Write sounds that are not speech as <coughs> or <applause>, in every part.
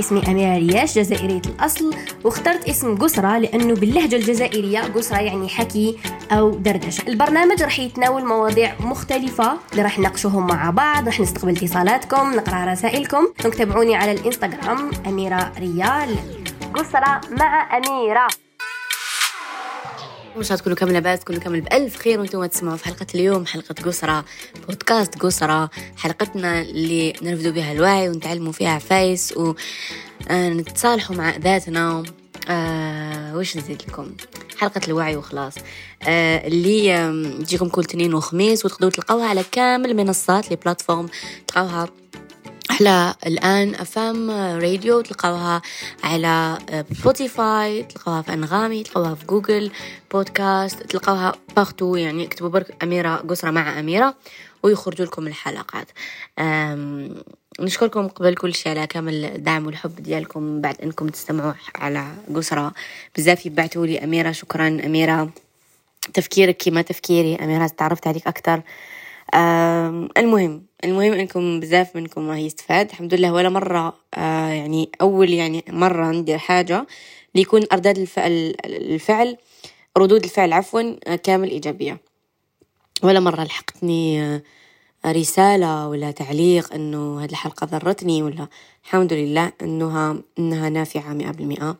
اسمي أميرة رياش جزائرية الأصل واخترت اسم قسرة لأنه باللهجة الجزائرية قسرة يعني حكي أو دردشة. البرنامج راح يتناول مواضيع مختلفة اللي راح نناقشوهم مع بعض راح نستقبل اتصالاتكم نقرأ رسائلكم. تابعوني على الإنستغرام أميرة ريال. قسرة مع أميرة. مش تكونوا كامل لاباس تكونوا كامل بألف خير وأنتم تسمعوا. في حلقة اليوم حلقة قسرة بودكاست قسرة حلقتنا اللي نرفدوا بها الوعي ونتعلموا فيها عفايس ونتصالحوا مع ذاتنا. آه وش نزيد لكم؟ حلقة الوعي وخلاص. آه اللي تجيكم كل تنين وخميس وتقدروا تلقوها على كامل المنصات les plateformes تلقوها على الآن أفام راديو تلقاوها على سبوتيفاي تلقاوها في أنغامي تلقاوها في جوجل بودكاست تلقاوها partout يعني اكتبوا برك أميرة قصرة مع أميرة ويخرجوا لكم الحلقات. نشكركم قبل كل شيء على كامل الدعم والحب ديالكم بعد أنكم تستمعوا على قسرة بزاف يبعتوا لي أميرة شكرا أميرة. تفكيرك كما تفكيري أميرة تعرفت عليك أكتر. المهم المهم إنكم بزاف منكم راح يستفاد. الحمد لله ولا مرة آه يعني أول يعني مرة ندير حاجة ليكون أرداد الفعل الفعل ردود الفعل عفوا كامل إيجابية. ولا مرة لحقتني آه رسالة ولا تعليق إنه هذه الحلقة ضرتني ولا الحمد لله إنها إنها نافعة مئة بالمئة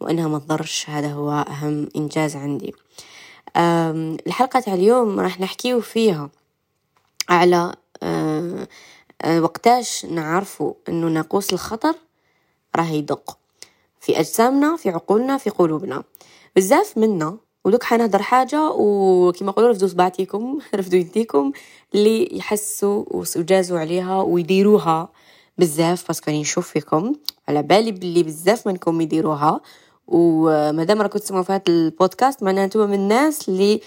وإنها ما تضرش. هذا هو أهم إنجاز عندي. الحلقة تاع اليوم راح نحكيه فيها على آه، آه، وقتاش نعرفوا انه ناقوس الخطر راه يدق. في أجسامنا في عقولنا في قلوبنا. بزاف منا ودوك حنهضر حاجة وكما يقولوا رفدوا صباعتيكم <laughs> رفدوا يديكم اللي يحسوا وجازوا عليها ويديروها بزاف باسكو راني نشوف فيكم. على بالي بلي بزاف منكم يديروها. ومادام راكم تسمعوا في هذا البودكاست معناها أنتم من الناس اللي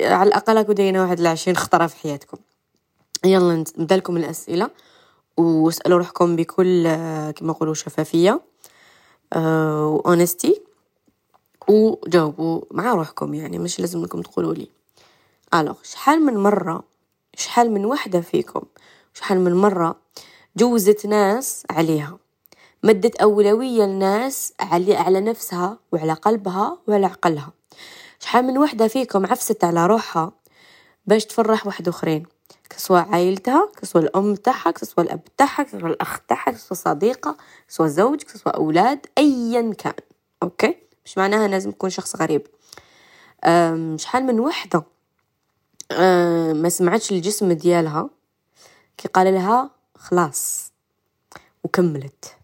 على الأقل راكم واحد العشرين خطرة في حياتكم. يلا نبدأ لكم الأسئلة واسألوا روحكم بكل كما نقولوا شفافية آه، و honesty وجاوبوا مع روحكم يعني مش لازم انكم تقولوا لي. alors شحال من مرة شحال من وحدة فيكم شحال من مرة جوزت ناس عليها؟ مدت أولوية لناس على, على نفسها وعلى قلبها وعلى عقلها. شحال من وحدة فيكم عفست على روحها باش تفرح واحد أخرين؟ كسوا عائلتها كسوا الأم تاعها كسوا الأب تاعها كسوا الأخ تاعها كسوا صديقة كسوا زوج كسوا أولاد أيا كان. أوكي؟ مش معناها لازم تكون شخص غريب. شحال من وحدة ما سمعتش الجسم ديالها كي قال لها خلاص وكملت.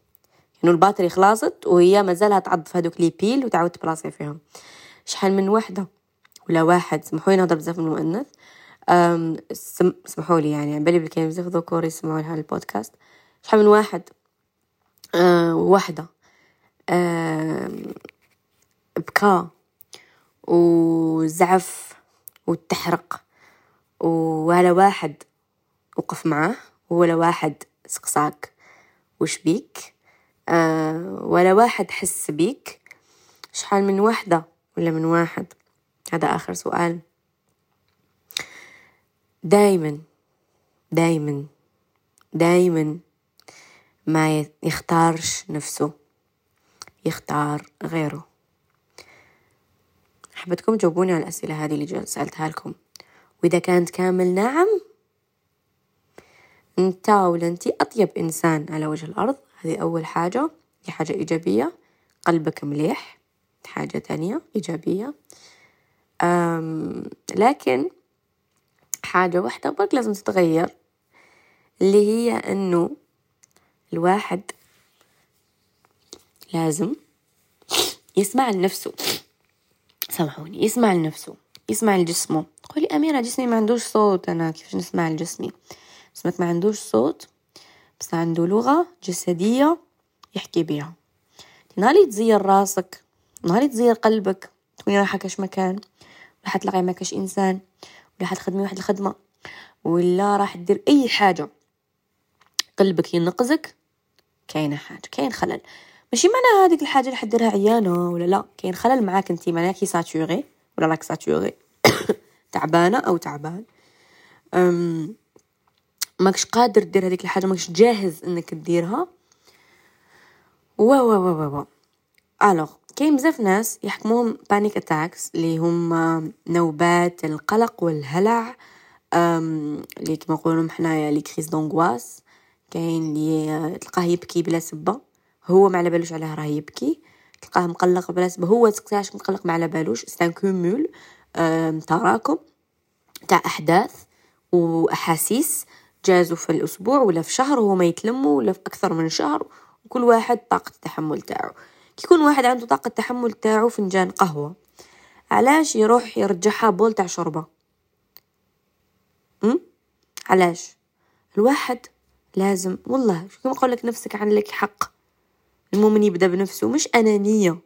انه ال batterie خلاصت وهي مازالها تعض في هذوك les piles وتعاود تبلاصي فيهم. شحال من وحدة؟ ولا واحد. سمحوا لي نهضر بزاف من المؤنث. اسمحوا لي يعني بالي بالكلام بزاف ذكور يسمعوا لها البودكاست. شحال من واحد؟ أه وحدة. أه بكى وزعف وتحرق ولا واحد وقف معاه ولا واحد سقساك وش بيك أه ولا واحد حس بيك. شحال من وحدة ولا من واحد؟ هذا آخر سؤال. دايما دايما دايما ما يختارش نفسه يختار غيره. حبتكم تجاوبوني على الأسئلة هذه اللي سألتها لكم. وإذا كانت كامل نعم. أنت ولا أنت أطيب إنسان على وجه الأرض؟ هذه أول حاجة. دي حاجة إيجابية. قلبك مليح. حاجة تانية إيجابية. لكن حاجة واحدة برك لازم تتغير اللي هي إنه الواحد لازم يسمع لنفسه. سامحوني يسمع لنفسه يسمع لجسمه. تقولي أميرة جسمي ما عندوش صوت أنا كيفاش نسمع لجسمي؟ جسمك ما عندوش صوت بس عنده لغة جسدية يحكي بيها. نهار تزير راسك نهار تزير قلبك تكوني رايحة كاش مكان راح تلاقي ما كاش إنسان. راح تخدمي واحد الخدمة ولا راح تدير أي حاجة. قلبك ينقزك كاينة حاجة كاين خلل. ماشي معناها هذيك الحاجة اللي حديرها عيانة ولا لا؟ كاين خلل معاك انتي معناها كي saturée ولا راك saturé. <coughs> تعبانة أو تعبان. أم ماكش قادر دير هذيك الحاجة ماكش جاهز إنك تديرها. و و و و alors كاين بزاف ناس يحكموهم panic attacks اللي هما نوبات القلق والهلع اللي كما نقولوا حنايا les crises d'angoisse كاين اللي تلقاه يبكي بلا سبة. هو ما على بالوش علاه راه يبكي. تلقاه مقلق بلا سبة. هو تقتاش مقلق ما على بالوش. c'est un cumul تراكم تاع أحداث وأحاسيس جازوا في الأسبوع ولا في شهر وهو ما يتلموا ولا في أكثر من شهر. وكل واحد طاقة التحمل تاعو. كي يكون واحد عنده طاقة التحمل تاعو فنجان قهوة. علاش يروح يرجعها bol تاع شوربة؟ م? علاش؟ الواحد لازم والله شو كما لك نفسك عن لك حق. المؤمن يبدأ بنفسه مش أنانية.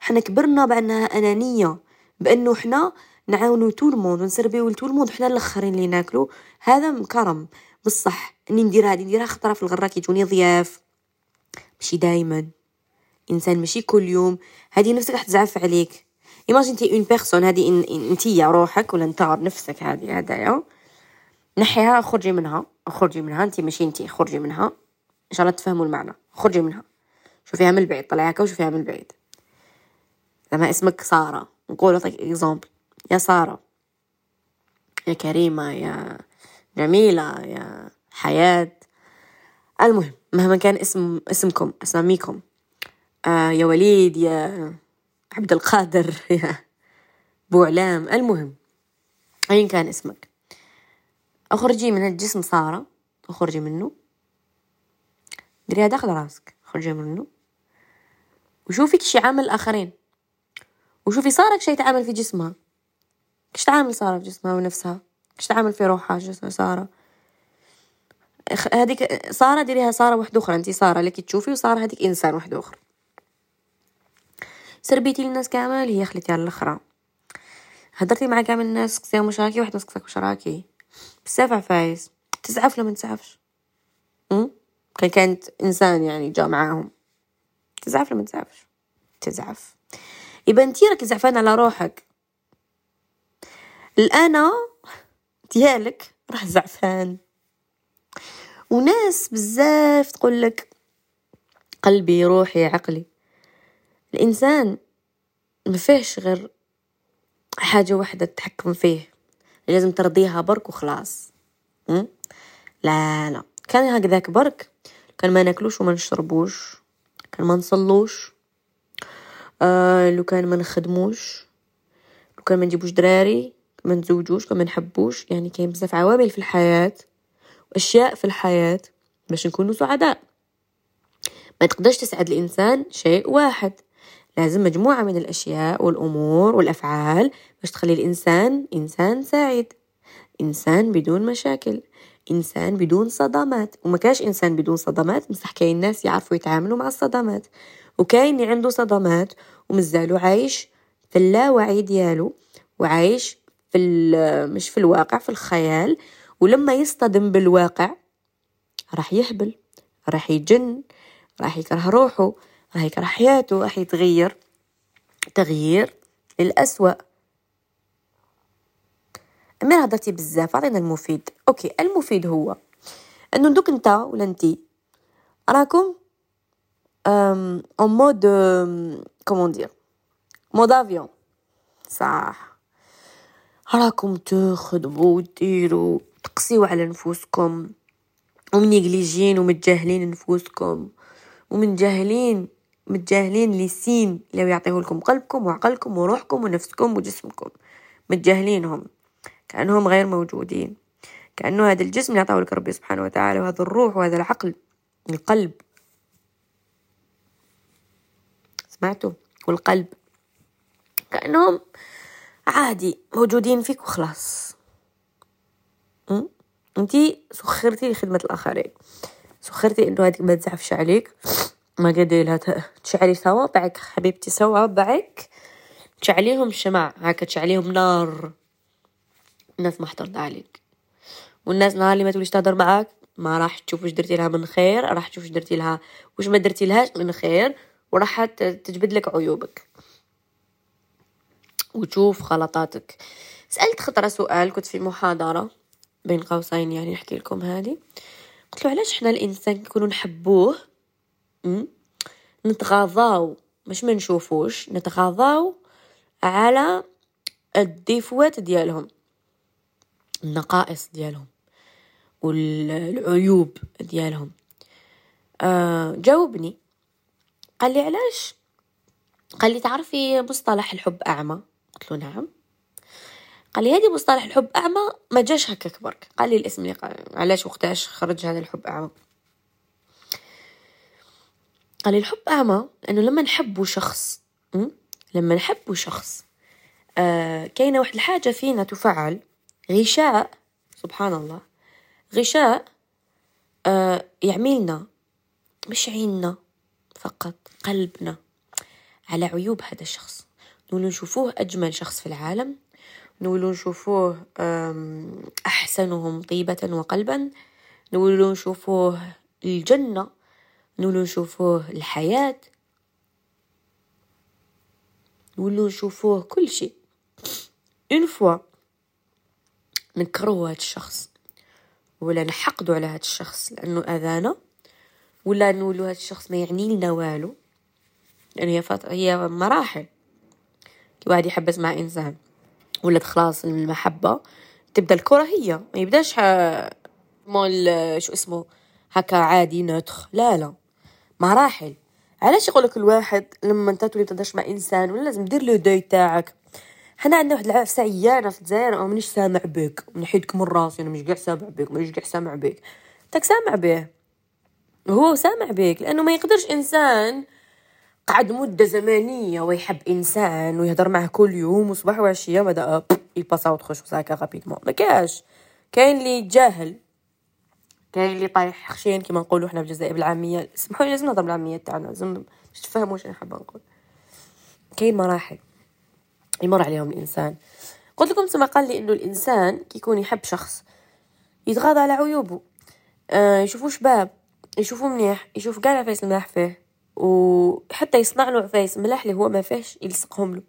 حنا كبرنا بأنها أنانية بأنه حنا نعاونو tout le monde ونسربيو ل tout le monde حنا الآخرين اللي ناكلو. هذا كرم بصح. أني ندير هذه نديرها خطرة في الغرة كيجوني ضياف. ماشي دايما. إنسان ماشي كل يوم هذه نفسك راح تزعف عليك. imagine t'es une personne هذه انتي روحك ولا انت نفسك هذه هذايا نحيها خرجي منها خرجي منها انت ماشي انت خرجي منها. إن شاء الله تفهموا المعنى. خرجي منها. شوفيها من البعيد طلعي هكا وشوفيها من البعيد. لما اسمك سارة. نقول لك اكزامبل يا سارة يا كريمة يا جميلة يا حياة. المهم مهما كان اسم اسمكم أساميكم آه يا وليد يا عبد القادر <laughs> يا بوعلام. المهم ايا كان اسمك؟ أخرجي من الجسم سارة. أخرجي منه. ديريها داخل راسك. خرجي منه. وشوفي كش يعامل الآخرين. وشوفي صارك شي تعامل في جسمها. كش تعامل سارة في جسمها ونفسها؟ كش تعامل في روحها جسمها سارة؟ هذيك سارة ديريها سارة واحدة أخرى. أنت سارة لك تشوفي وسارة هذيك إنسان واحد أخر سربيتي للناس كامل هي خليتي على الأخرى هدرتي مع كامل الناس قصيهم واش راكي واحد مسكتك واش راكي بزاف عفايس. تزعف ولا تزعفش. كان كانت إنسان يعني جا معاهم. تزعف ولا تزعفش. تزعف. يبقى انتي راكي زعفانة على روحك. الأنا ديالك راح زعفان. وناس بزاف تقول لك قلبي روحي عقلي. الإنسان ما فيهش غير حاجة واحدة تتحكم فيه. لازم ترضيها برك وخلاص. لا لا. كان هكذاك برك. كان ما ناكلوش وما نشربوش. كان ما نصلوش. آه لو كان ما نخدموش. لو كان ما نجيبوش دراري ما نزوجوش كان ما نحبوش. يعني كاين بزاف عوامل في الحياة واشياء في الحياة باش نكونوا سعداء. ما تقدرش تسعد الإنسان شيء واحد. لازم مجموعة من الأشياء والأمور والأفعال باش تخلي الإنسان إنسان سعيد. إنسان بدون مشاكل. إنسان بدون صدمات. وما كاش إنسان بدون صدمات بصح كاين ناس يعرفوا يتعاملوا مع الصدمات. وكاين اللي عنده صدمات ومازالو عايش في اللاوعي ديالو وعايش في مش في الواقع في الخيال. ولما يصطدم بالواقع راح يهبل راح يجن راح يكره روحه. راح يكره حياته راح يتغير تغيير للأسوأ. أمير هضرتي بزاف عطينا المفيد. OK المفيد هو أنه دوك انت ولا انتي. راكم en mode comment dire mode avion صح. راكم تخدموا وديروا تقسيو على نفوسكم ومنيجليجين ومتجاهلين نفوسكم ومنجاهلين متجاهلين les signes اللي يعطيه لكم قلبكم وعقلكم وروحكم ونفسكم وجسمكم. متجاهلينهم. كأنهم غير موجودين. كأنه هذا الجسم أعطاه لك ربي سبحانه وتعالى وهذا الروح وهذا العقل القلب. سمعتوا؟ والقلب. كأنهم عادي موجودين فيك وخلاص. انتي سخرتي لخدمة الآخرين. سخرتي إنه هذيك ما تزعفش عليك. ما قدي لها تشعلي صوابعك حبيبتي صوابعك. تشعليهم شمع هكا تشعليهم نار. الناس ما حترضى عليك. والناس نهار اللي ما توليش تهضر معاك ما راح تشوف واش درتي لها من خير راح تشوف واش درتي لها واش ما درتي لهاش من خير وراح تجبد لك عيوبك. وتشوف غلطاتك سألت خطرة سؤال كنت في محاضرة بين قوسين يعني نحكي لكم هذه. قلت له علاش حنا الإنسان كنكونوا نحبوه نتغاضاو مش ما نشوفوش نتغاضاو على الديفوات ديالهم النقائص ديالهم والعيوب ديالهم. آه جاوبني. قال لي علاش؟ قال لي تعرفي مصطلح الحب أعمى؟ قلت له نعم. قال لي هذه مصطلح الحب أعمى ما جاش هكاك برك. قال لي الاسم اللي قال علاش وقتاش خرج هذا الحب أعمى؟ قال الحب أعمى أنه لما نحبوا شخص لما نحبوا شخص آه كاينة واحد الحاجة فينا تفعل غشاء سبحان الله غشاء آه يعملنا مش عيننا فقط قلبنا على عيوب هذا الشخص. نولو نشوفوه أجمل شخص في العالم نولو نشوفوه أحسنهم طيبة وقلبا نولو نشوفوه الجنة نولو نشوفوه الحياة. نولو نشوفوه كل شيء. une fois نكرهو هاد الشخص ولا نحقدو على هاد الشخص لأنه أذانا ولا نقولوا هاد الشخص ما يعني لنا والو. يعني هي فط... هي مراحل. كي واحد يحبس مع إنسان ولا خلاص المحبة تبدأ الكراهيه ما يبداش مول شو اسمه هكا عادي neutre لا لا. مراحل. علاش يقولك الواحد لما انت تولي تهدرش مع إنسان ولا لازم دير le deuil تاعك؟ حنا عندنا واحد العفسة عيانة في الجزائر أو مانيش سامع بك. نحيدك من راسي أنا مش قاع سامع بك مانيش قاع سامع بك. تاك سامع به. هو سامع بك لأنه ما يقدرش إنسان قعد مدة زمنية ويحب إنسان ويهضر معه كل يوم وصباح وعشية بدا ي passe à autre chose ساكا rapidement ما كاش. كاين اللي جاهل. كاين اللي طايح خشين كيما نقولوا حنا في الجزائر بالعامية. سمحوا لي لازم نهضر بالعامية تاعنا لازم باش تفهموا واش أنا حابة نقول. كاين مراحل يمر عليهم الإنسان. قلت لكم ثم قال لي إنه الإنسان كيكون يحب شخص يتغاضى على عيوبه. آه يشوفوا شباب يشوفوا منيح يشوف كاع العفايس الملاح فيه وحتى يصنع له عفايس ملاح اللي هو ما فيهش يلصقهم له.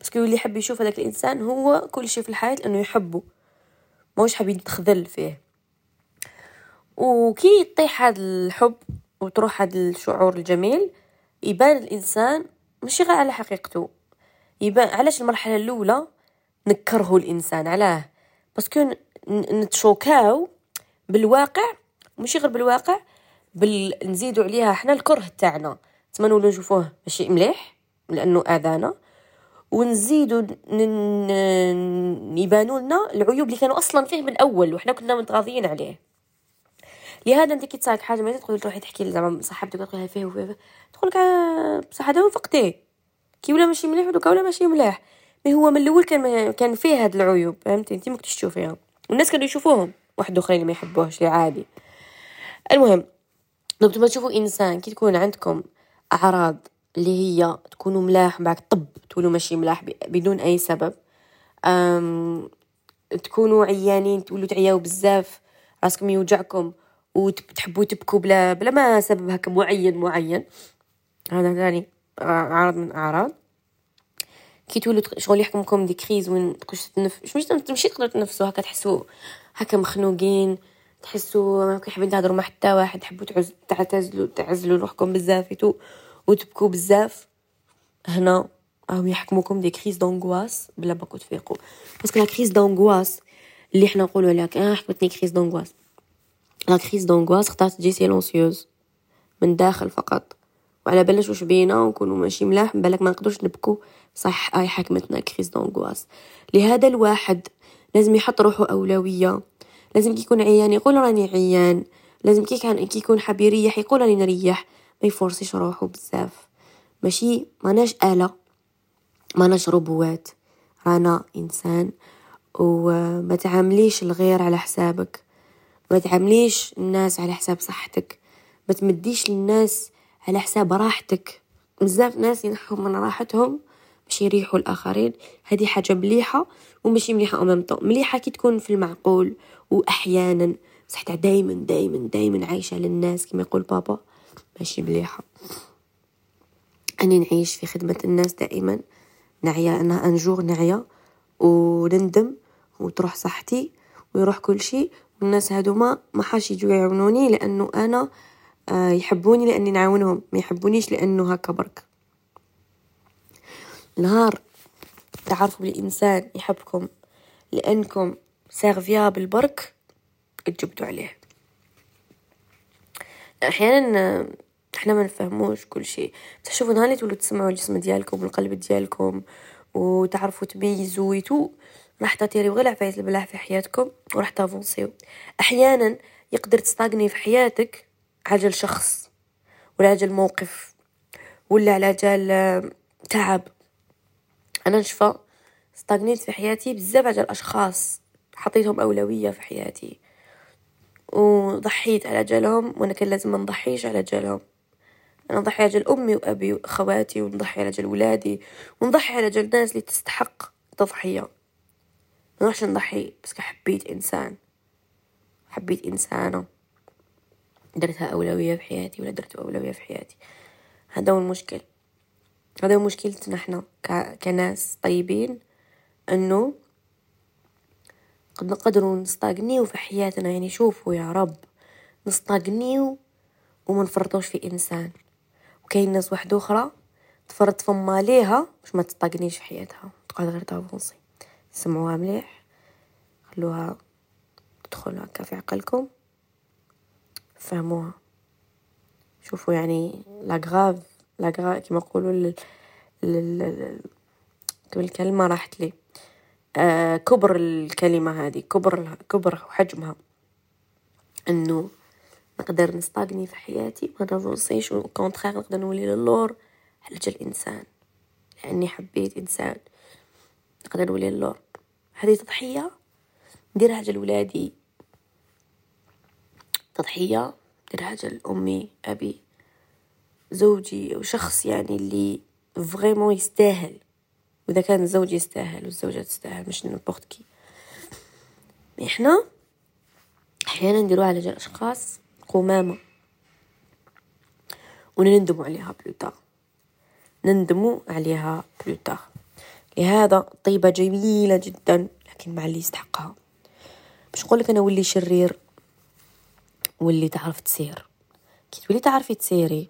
بس اللي يحب يشوف هذاك الإنسان هو كل شيء في الحياة لأنه يحبه. موش حاب يتخذل فيه. وكي يطيح هذا الحب وتروح هذا الشعور الجميل يبان الإنسان مش غير على حقيقته. يبان علاش المرحلة الأولى نكره الإنسان علاه؟ باسكو نتشوكاو بالواقع ماشي غير بالواقع بل نزيدو عليها حنا الكره تاعنا. تما نولو نشوفوه ماشي مليح لأنه آذانا. ونزيدو يبانوا لنا العيوب اللي كانوا أصلا فيه من أول وحنا كنا متغاضيين عليه. لهذا انت كي تصرالك حاجة ما تقدر تروحي تحكي زعما صاحبتك تقول فيه وفيه تقول لك آه، بصح هذا وفقتي كي ولا ماشي مليح ودوكا ولا ماشي مليح. mais هو من الأول كان كان فيه هاد العيوب فهمتي؟ انت ما كنتش تشوفيها والناس كانوا يشوفوهم. واحد آخرين ما يحبوهش عادي. المهم donc ما تشوفوا إنسان كي تكون عندكم أعراض اللي هي تكونوا ملاح بعد طب تولوا ماشي ملاح بدون أي سبب. أم تكونوا عيانين تولوا تعياو بزاف. راسكم يوجعكم. وتحبوا تبكوا بلا بلا ما سبب هكا معين معين. هذا ثاني عرض من أعراض. كي تولوا شغل يحكمكم دي كريز وين تقولش تنفس مش تمشي تقدروا تنفسوا هكا تحسوا هكا مخنوقين تحسوا ما حابين تهضروا مع حتى واحد تحبوا تعتزلوا تعزلوا روحكم بزاف وتبكوا بزاف. هنا راهم يحكموكم des crises d'angoisse بلا ما تفيقوا parce que la crise d'angoisse اللي حنا نقولوا عليها آه حكمتني crise d'angoisse la crise d'angoisse خطات تجي silencieuse من داخل فقط. وعلى بالناش واش بينا ونكونوا ماشي ملاح بالك ما نقدرش نبكو. صح اي حكمتنا crise d'angoisse لهذا الواحد لازم يحط روحه أولوية. لازم كي يكون عيان يقول راني عيان. لازم كي كان كي يكون حاب يريح يقول راني نريح. ما يفورسيش روحو بزاف. ماشي؟ ماناش آلة. ماناش روبوات. رانا إنسان وما تعامليش الغير على حسابك. ما تعامليش الناس على حساب صحتك. ما تمديش للناس على حساب راحتك. بزاف ناس ينحوا من راحتهم باش يريحوا الآخرين. هذه حاجة مليحة وماشي مليحة امام مليحة كي تكون في المعقول واحيانا. بصح دايما دايما دايما عايشة للناس كما يقول بابا. ماشي مليحة. أني نعيش في خدمة الناس دائما نعيا أنا أنجور نعيا. ونندم وتروح صحتي ويروح كل شيء والناس هادوما ما حاش يجوا يعاونوني لأنه أنا آه يحبوني لأني نعاونهم ما يحبونيش لأنه هكا برك. نهار تعرفوا الإنسان يحبكم لأنكم سيرفيابل برك تجبدوا عليه. أحيانا إحنا ما نفهموش كل شيء. بس شوفوا نهار اللي تولوا تسمعوا الجسم ديالكم والقلب ديالكم وتعرفوا تميزوا ويتو راح تطيري غير عفايس البلاح في حياتكم وراح تافونسيو أحيانا يقدر تستاغني في حياتك عجل شخص ولا عجل موقف ولا على جال تعب. أنا نشفى استغنيت في حياتي بزاف على الاشخاص حطيتهم أولوية في حياتي. وضحيت على جالهم وأنا كان لازم ما نضحيش على جالهم. أنا نضحي على جال أمي وأبي وأخواتي ونضحي على جال ولادي ونضحي على جال الناس اللي تستحق التضحيه ما نضحي بس حبيت إنسان. حبيت إنسانة. درتها أولوية في حياتي ولا درت أولوية في حياتي؟ هذا هو المشكل. هذا هو مشكلتنا إحنا كناس طيبين إنه قد نقدروا نستغنيو في حياتنا. يعني شوفوا يا رب نستغنيو وما نفرطوش في إنسان. وكاين ناس واحدة أخرى تفرط فما ليها باش ما تستغنيش في حياتها تقعد غير تافونسي. سمعوها مليح. خلوها تدخل هكا في عقلكم. فهموها. شوفوا يعني لا غراف لا غراف كما يقولوا الكلمة راحت لي. آه كبر الكلمة هذه كبر كبر حجمها. إنه نقدر نستغني في حياتي ما نفوصيش وكونتخير نقدر نولي للور على جال انسان لأني حبيت إنسان. نقدر نولي للور هذه تضحية نديرها جال ولادي تضحية نديرها جال امي أبي. زوجي وشخص يعني اللي vraiment يستاهل. وإذا كان الزوج يستاهل والزوجة تستاهل مش n'importe qui إحنا أحيانا نديروها على جال أشخاص قمامة. ونندموا عليها بلوتار نندموا عليها بلوتار لهذا طيبة جميلة جدا لكن مع اللي يستحقها. مش نقولك أنا ولي شرير واللي تعرف تسير. كي تولي تعرفي تسيري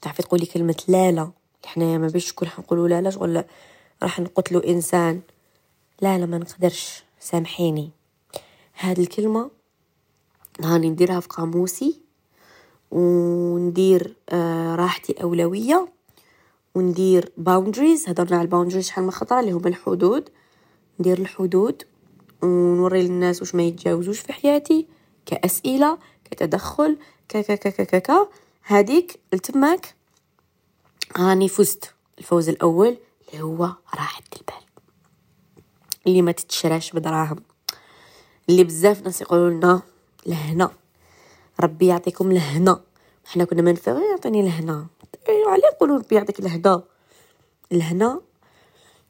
تعرفي تقولي كلمة لا لا. حنايا ما بيش كل حنقولوا لا لا شغل راح نقتلوا إنسان. لا لا ما نقدرش. سامحيني. هاد الكلمة هاني نديرها في قاموسي وندير آه راحتي أولوية. وندير boundaries هضرنا على ال boundaries شحال من خطرة اللي هما الحدود. ندير الحدود ونوري للناس واش ما يتجاوزوش في حياتي. كأسئلة كتدخل ك ك ك ك ك هذيك التماك هاني فزت الفوز الأول اللي هو راحة البال اللي ما تتشراش بدراهم. اللي بزاف ناس يقولوا لنا لهنا. ربي يعطيكم لهنا. إحنا كنا ما نفهم يعطيني لهنا. علاه يقولوا ربي يعطيك الهدا الهنا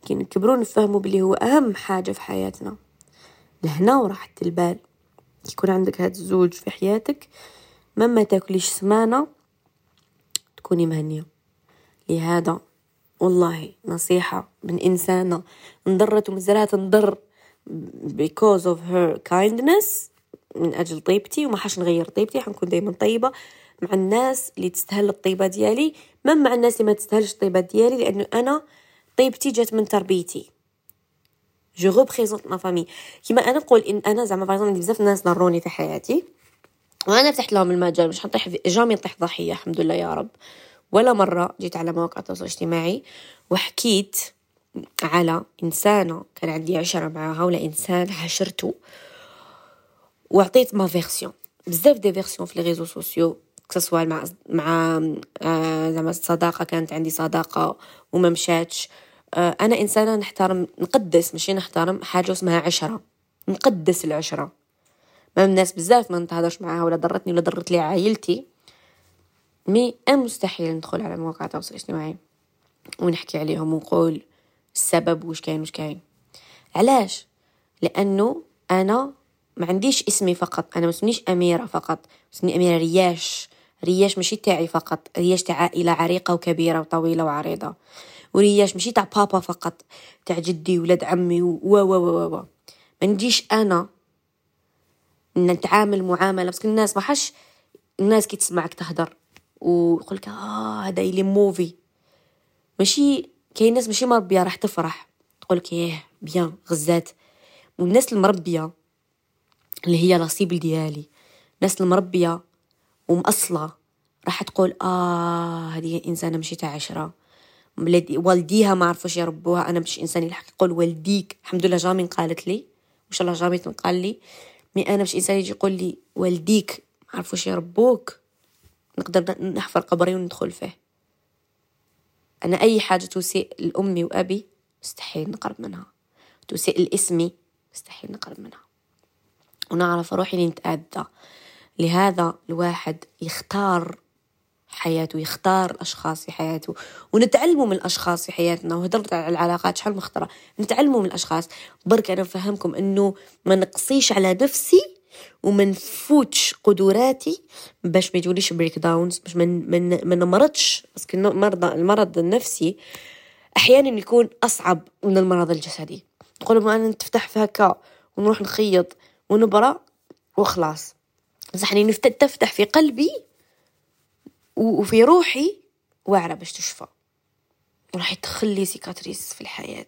كي نكبروا نفهموا بلي هو أهم حاجة في حياتنا. لهنا وراحة البال يكون عندك هاد الزوج في حياتك ما تاكليش سمانة تكوني مهنية. لهذا والله نصيحة من إنسانة انضرت ومازالها تنضر because of her kindness من أجل طيبتي وما حاش نغير طيبتي حنكون دايما طيبة. مع الناس اللي تستهل الطيبة ديالي ما مع الناس اللي ما تستهلش الطيبة ديالي لأنه أنا طيبتي جات من تربيتي. je représente ma famille كيما أنا نقول إن أنا زعما باغ بزاف ناس ضروني في حياتي وأنا فتحت لهم المجال مش حنطيح jamais نطيح ضحية الحمد لله يا رب. ولا مرة جيت على مواقع التواصل الاجتماعي وحكيت على إنسانة كان عندي عشرة معاها ولا إنسان عاشرته وعطيت ma version بزاف des versions في les réseaux sociaux que ce soit مع مع آه زعما الصداقه كانت عندي صداقة وما مشاتش آه أنا إنسانة نحترم نقدس ماشي نحترم حاجة اسمها عشرة. نقدس العشرة. ما الناس بزاف ما نتهضرش معاها ولا ضرتني ولا ضرت لي عائلتي. مي مستحيل ندخل على مواقع التواصل الاجتماعي ونحكي عليهم ونقول السبب وش كاين وش كاين. علاش؟ لأنه أنا ما عنديش اسمي فقط. أنا مسميش أميرة فقط. مسمي أميرة رياش. رياش ماشي تاعي فقط. رياش تاع عائلة عريقة وكبيرة وطويلة وعريضة. ورياش ماشي تاع بابا فقط تاع جدي ولاد عمي و و و و ما نجيش أنا نتعامل معاملة بس الناس ما حش الناس كي تسمعك تهدر ويقول لك آه هذا يلي موفي ماشي كاين ناس ماشي مربية راح تفرح. تقول لك إيه بيان غزات. والناس المربية اللي هي لاصيبل ديالي الناس المربية ومأصلة. راح تقول آه هذه إنسانة مشي تاع عشره والديها ما عرفوش يربوها. أنا مش إنسان يلحق يقول والديك. الحمد لله جامين قالت لي. وان شاء الله جامي قال لي. مي أنا مش إنسان يجي يقول لي والديك ما عرفوش يربوك. نقدر نحفر قبري وندخل فيه. أنا أي حاجة تسيء لأمي وأبي مستحيل نقرب منها. تسيء لاسمي مستحيل نقرب منها. ونعرف روحي نتأذى لهذا الواحد يختار حياته يختار الأشخاص في حياته. ونتعلموا من الأشخاص في حياتنا. وهدرت على العلاقات شحال مخترة نتعلموا من الأشخاص. برك أنا نفهمكم أنه ما نقصيش على نفسي وما نفوتش قدراتي باش ما يجوليش بريك داونز باش ما نمرضش. بس المرض المرض النفسي أحيانا يكون أصعب من المرض الجسدي. نقول أنا نتفتح في هكا ونروح نخيط ونبرى وخلاص. بصح يعني تفتح في قلبي وفي روحي واعرة باش تشفى. وراح يدخل سيكاتريس في الحياة.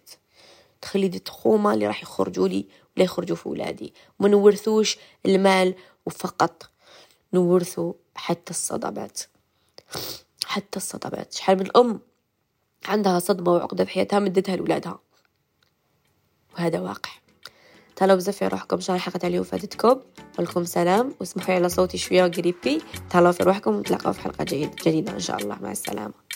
تخلي دي تخومة اللي راح يخرجوا لي ولا يخرجوا في ولادي. وما نورثوش المال وفقط. نورثوا حتى الصدمات. حتى الصدمات. شحال من الأم عندها صدمة وعقدة في حياتها مدتها لولادها. وهذا واقع. تهلاو بزاف في روحكم شان حلقة اليوم فاتتكم. ولكم سلام واسمحوا على صوتي شوية قريبي تهلاو في روحكم ونتلاقاو في حلقة جديدة إن شاء الله. مع السلامة.